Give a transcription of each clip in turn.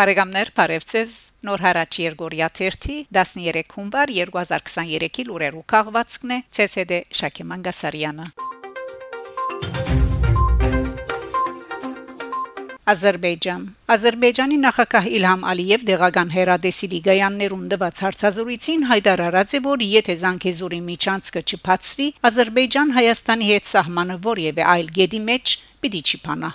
Բարեկամներ, Փարեվցես Նոր հարաճ Երգորիա 13 հունվար 2023-ի լուրերու քաղվածքն է ՑՍԴ Շակե Մանգասարյանը Ադրբեջան Ադրբեջանի նախագահ Իլհամ Ալիև դեղական հերադեսի լիգայաններում դված հարցազրույցին հայտարարած է, որ եթե Զանգեզուրի միջանցքը չփածվի, Ադրբեջան Հայաստանի հետ սահմանը որևէ այլ գեդի մեջ պիտի չփանա։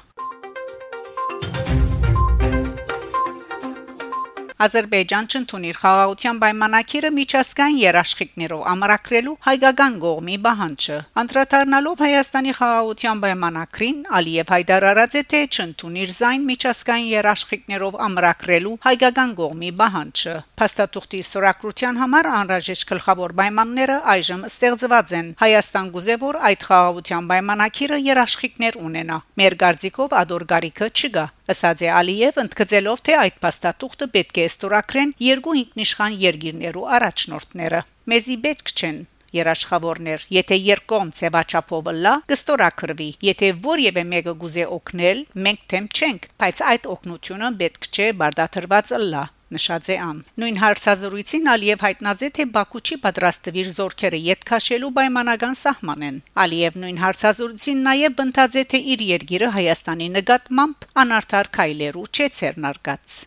Ադրբեջան չընդունիր խաղաղության պայմանակիրը միջազգային երաշխիքներով ամրագրելու հայկական գողմի բանջը։ Անդրադառնալով Հայաստանի խաղաղության պայմանակրին, Ալիև հայտարարած է, թե չընդունիր զայն միջազգային երաշխիքներով ամրագրելու հայկական գողմի բանջը։ Փաստաթուղթի սորակրության համար անհրաժեշտ գլխավոր պայմանները այժմ ստեղծված են։ Հայաստան գուզե որ այդ խաղաղության պայմանակիրը երաշխիքներ ունենա։ Մեր գարձիկով ադոր գարիքը չկա։ Ըսած է Ալիև ընդգծելով, թե այդ փաստաթուղթը պետք է ստորագրեն երկու ինքնիշխան երկիրներու առաջնորդները։ Մեզի պետք չեն երաշխավորներ եթե երկկողմ ծեվաչափով լա կստորակրվի եթե որևէ մեկը գուզե օգնել մենք թեմ չենք բայց այդ օգնությունը պետք չէ բարդաթրված լա նշած է ան նույն հարցազրույցին Ալիև հայտնած է թե Բաքու չի պատրաստվիր զորքերը յետ քաշելու պայմանական սահմանեն Ալիև նույն հարցազրույցին նաև բնդած է թե իր երկիրը Հայաստանի նկատմամբ անարդար քայլերու չէ ցերնարկած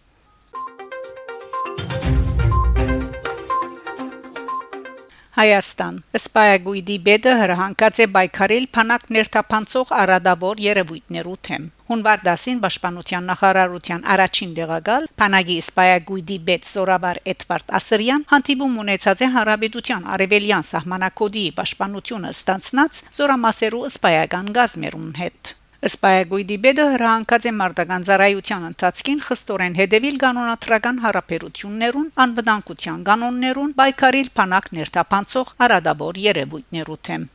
Հայաստան Սպայագույդի բեդը հրահանգած է բայկարել փանակ ներթափանցող արադավոր երևույթներու թեմ Հունվար 10-ին Պաշտպանության նախարարության առաջին դեղակալ Փանագի Սպայագույդի բեդ Սորաբար Էդվարդ Ասրյան հանդիպում ունեցած է Հարաբեդության Արևելյան սահմանակոդի պաշտպանությունը ստանցնած Զորամասերու Սպայական գազմերուն հետ Սպայագույդի բեդը հրահանգած է մարտական ծառայության ընթացքին խստորեն հետևիլ կանոնատրական հարաբերություններուն, անվտանգության կանոններուն, բայկարիլ փանակ ներթափանցող արադավոր երևույթներու թեմ։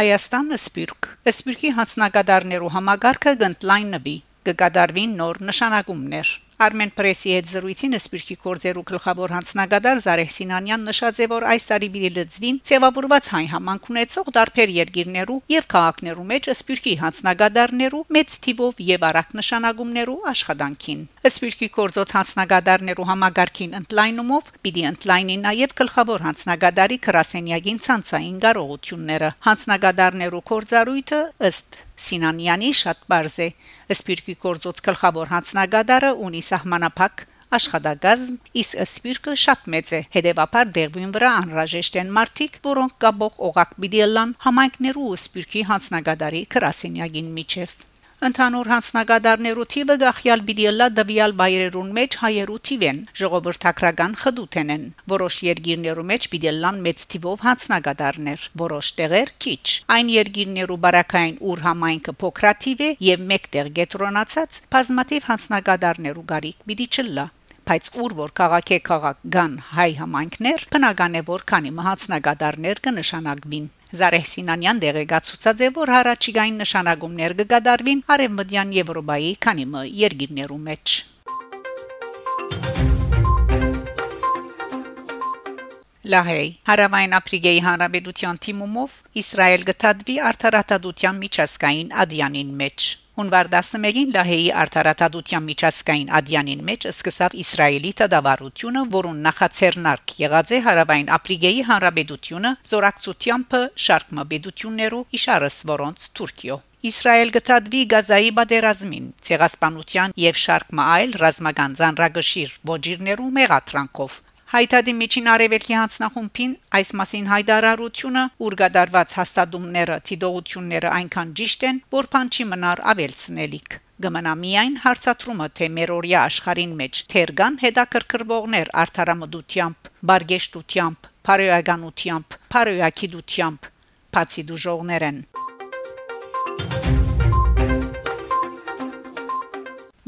Հայաստանը սպիրկ Սպիրկի հանցնագետարներու համագարկը գտնլայնվի կգադարվին նոր նշանակումներ Armen Press-ի հետ զրույցին Սպիրկի կորձերու գլխավոր հանձնագետար Զարեհ Սինանյան նշած է, որ այս տարի պիտի լծվին ցեվավորված հայ համանք ունեցող դարբեր երկիրներու եւ քաղաքներու մեջ Սպիրկի հանձնագետարներու մեծ թիվով եւ արագ նշանակումներու աշխատանքին։ Սպիրկի կորձոց հանձնագետարներու համագարկին ընդլայնումով պիտի ընդլայնի նաեւ գլխավոր հանձնագետարի քրասենյակին ցանցային կարողությունները։ Հանձնագետարներու կորձարույթը ըստ Սինանյանի շատ բարձ է։ Սպիրկի կորձոց գլխավոր հանձնագետարը ունի սահմանափակ աշխատագազմ, իսկ սպիրկը շատ մեծ է։ Հետևաբար դերվին վրա անհրաժեշտ են մարդիկ, որոնք կաբող օղակ պիտի լան համայնքներու սպիրկի հանձնագետարի քրասենյակին միջև։ Ընդհանուր հանցնագետարներու թիվը գախյալ բիդիլլա դվյալ բայրերուն մեջ հայերու թիվեն ժողովրդակրական խդութեն են որոշ երկիրներու մեջ բիդիլլան մեծ թիվով հանցնագետարներ որոշ տեղեր քիչ այն երկիրներու բարակային ուր համայնքը փոքրաթիվ է եւ մեկտեղ գետրոնացած բազմաթիվ հանցնագետարներու գարիկ պիտի չլա բայց ուր որ քաղաքի քաղաք գան հայ համայնքներ բնական է որ քանի մահացնագետարներ կնշանակվին Զարեհ Սինանյան դեղեկացուցած է, որ հարաճիգային նշանակումներ կգադարվին Արևմտյան Եվրոպայի քանի մը երկիրներու մեջ։ Լահեյ։ Հարավային Աֆրիկայի Հանրապետության թիմումով Իսրայել գտադվի արդարադատության միջազգային ադյանին մեջ։ Հունվար 11-ին Լահեի արդարադատության միջազգային ադյանին մեջ սկսավ Իսրայելի դավարությունը, որուն նախաձեռնարկ եղած է Հարավային Աֆրիկայի Հանրապետությունը զորակցությամբ շարք մաբեդություններու իշարս որոնց Թուրքիո Իսրայել գտածվի Գազայի բادرազմին, ցեղասպանության եւ շարք մայլ ռազմական զանրագշիր ոչիրներու մեղատրանքով, Հայտարարի միջին արևելքի հանձնախումբին այս մասին հայտարարությունը ուրգադարված հաստատումները թիդողությունները այնքան ճիշտ են, որ բան չի մնար ավելցնելիք գմնա միայն հարցատրումը թե մերօրյա աշխարհին մեջ թերգան հետաքրքրվողներ արդարամդությամբ, բարգեշտությամբ, բարոյականությամբ, բարոյակիդությամբ բացի դուժողներ են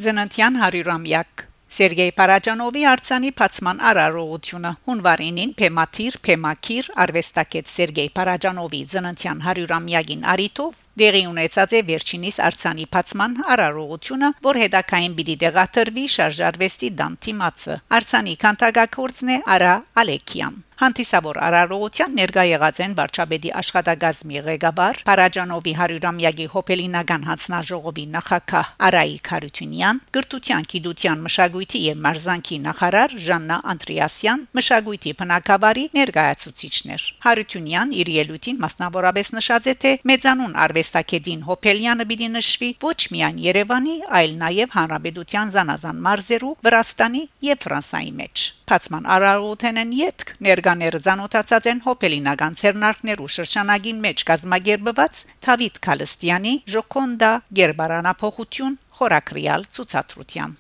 Զենանտյան 100-ամյակ Սերգեյ Պարաջանովի արցանի փացման արարողությունը. հունվարինին Փեմաթիր Փեմակիր արվեստակետ Սերգեյ Պարաջանովի ծննդյան 100-ամյակին արիտով դեղի ունեցած է վերջինիս արցանի փացման արարողությունը, որ հետակային պիտի դեղաթրվի շարժարվեստի դանտիմացը։ Արցանի քանտագակորձն է Արա Ալեքյան։ Հանդիսավոր արարողության ներկա եղած են վարչապետի աշխատագազմի ղեկավար Փարաջանովի 100-ամյակի հոփելինական հանձնաժողովի նախակահ Արայիկ Խարությունյան, գրթության, գիտության, մշակույթի եւ մարզանկի նախարար Ժաննա Անդրեասյան, մշակույթի բնակավարի ներկայացուցիչներ։ Խարությունյան իր ելույթին մասնավորապես նշած է թե մեծանուն արվեստագետին Հոփելյանը պիտի նշվի ոչ միայն Երևանի, այլ նաեւ Հանրապետության զանազան մարզերու, Վրաստանի եւ Ֆրանսայի մեջ։ Փացման արարողութենեն յետք ներկաները ցանոթացած են հոպելինական ցերնարկներու շրջանագին մեջ կազմակերպված Թավիթ Քալստյանի Ժոկոնդա Գերբարանափոխություն խորակրիալ ցուցադրության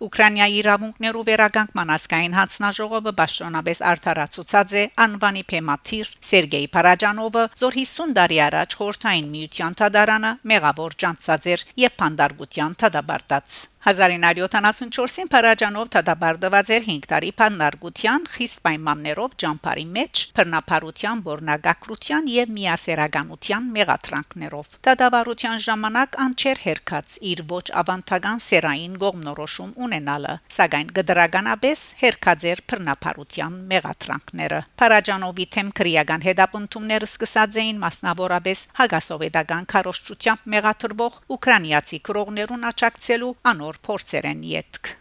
Ուկրաինայի իրավունքներու վերագանքման ասկային հանձնաժողովը ճշտոնապես արդարացուցած է անվանի փեմաթիր Սերգեյ Փարաջանովը, զոր 50 տարի առաջ խորթային միության թադարանը մեղավոր ճանցած էր եւ փանդարգության թադաբարտած 1974-ին Փարաջանով թադաբարտված էր 5 տարի փանդարգության խիստ պայմաններով ճամփարի մեջ բռնապարության, բորնագակրության եւ միասերականության մեղատրանքներով Թադավարության ժամանակ անչեր հերքած իր ոչ ավանդական սերային գողմնորոշում ունենալը, սակայն գդրականապես հերքաձեր բռնապարության մեղատրանքները։ Փարաջանովի թեմ քրեական հետապնդումները սկսած էին մասնավորապես հագասովետական քարոշչությամբ մեղատրվող ուկրաինացի քրողներուն աճակցելու անոր փորձերեն յետք։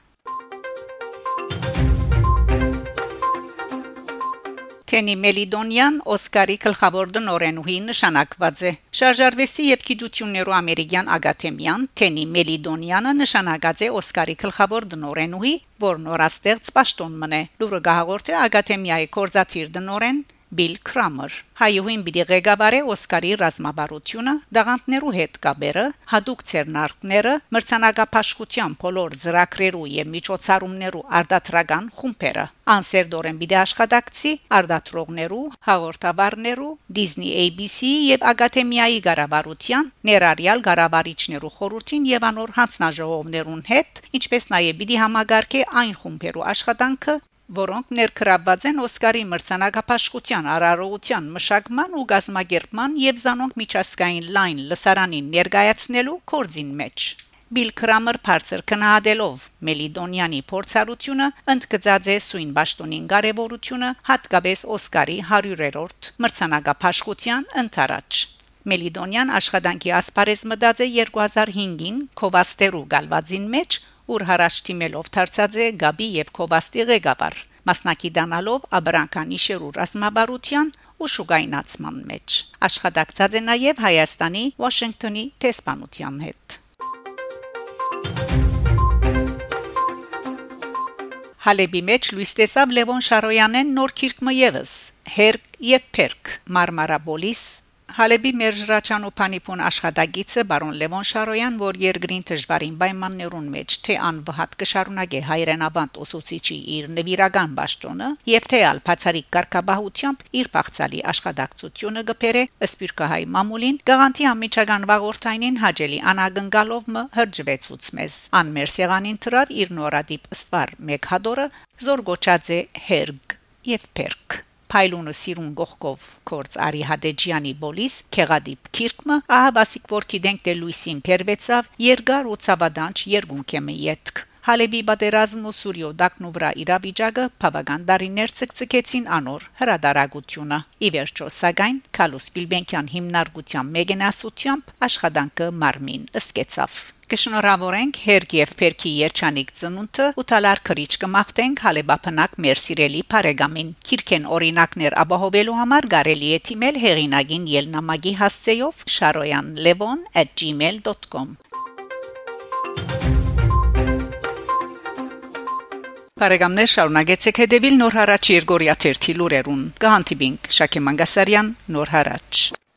Թենի Մելիդոնյան Օսկարի գլխավոր դնորենուհի նշանակված է։ Շարժարվեստի եւ գիտություններու ամերիկյան ակադեմիան Թենի Մելիդոնյանը նշանակած է Օսկարի գլխավոր դնորենուհի, որ նորաստեղծ պաշտոն մնե։ Լուրը գահորթե ակադեմիայի կորզաթիր դնորեն Բիլ Քրամեր հայուհին պիտի ղեկավարե Օսկարի ռազմաբարությունը դաղանտներու հետ կաբերը հadoop ցերնարկները մրցանակապաշխության բոլոր ծրագրերու եւ միջոցառումներու արտադրական խումբերը անսերդորեն պիտի աշխատակցի արտադրողներու հաղորդավարներու Disney ABC եւ Ակադեմիայի ղարավարության ներառյալ ղարավարիչներու խորհրդին եւ անոր հանձնաժողովներուն հետ ինչպես նաեւ պիտի համագարկե այն խումբերու աշխատանքը որոնք ներկրաբված են Օսկարի մրցանակապաշխության արարողության մշակման ու գազմագերբման եւ զանոնք միջազգային լայն լսարանին ներկայացնելու կորձին մեջ Բիլ Կրամեր բարձր քնահատելով Մելիդոնյանի փորձառությունը ընդգծած է սույն ճշտոնին կարևորությունը հատկապես Օսկարի 100-րդ մրցանակապաշխության ընթരാճ Մելիդոնյան աշխատանքի ասպարեզ մտած է 2005-ին Կովաստերու գալվազին մեջ ուր հարաճ թիմելով դարձած է Գաբի եւ Կոբաստի ղեկավար մասնակի դանալով Աբրանքանի շերու ռազմաբարության ու շուգայնացման մեջ աշխատակցած է նաև Հայաստանի Վաշինգտոնի տեսփանության հետ Հալեբի մեջ լույս տեսավ Լևոն Շարոյանեն նոր քիրկը եւս Հերկ եւ Փերկ Մարմարաբոլիս Հալեբի Մերժրաչանոփանիփուն աշխատագիծը բարոն Լևոն Շարոյան, որ երկրին դժվարին պայմաններուն մեջ թե անվհատ կշարունակե հայրենաբանդ ուսուցիչի իր նվիրական ճաշտոնը եւ թե ալ բացարիք կարգաբահությամբ իր բաղցալի աշխատակցությունը գբերե սպիրկահայ մամուլին գաղանտի ամիջական վաղորդայինին հաջելի անագնգալով մը հրջվեցուց մեզ անմեր սեղանին թրավ իր նորադիպ ստվար մեկ հադորը զոր գոչած է հերգ եւ պերկ Փայլունը սիրուն գողկով կորց Արի Հադեջյանի բոլիս Քեղադիպ Քիրկմը ահա բասիկ որքի դենք դե լույսին Պերվեցավ երկար ու ցավադանչ երկունքեմը յետք Հալեբի պատերազմը Սուրիո դակնու վրա իրավիճակը բավական դարիներ ցկցկեցին անոր հրադարագությունը։ Ի վերջո, սակայն Քալուս Գիլբենկյան հիմնարկության մեգենասությամբ աշխատանքը մարմին ըսկեցավ։ Կշնորհավորենք Հերգ եւ Փերքի երջանիկ ծնունդը ու տալար քրիչ կմաղթենք հալեբապնակ մեր սիրելի Փարեգամին քիրքեն օրինակներ ապահովելու համար կարելի է թիմել հեղինագին ելնամագի հասցեով sharoyanlevon@gmail.com Բարեկամներ շարունակեցեք հետևել Նոր հարաճ Երգորիա 1 թերթի լուրերուն։ Գահանտիբինգ Շակե Մանգասարյան Նոր հարաճ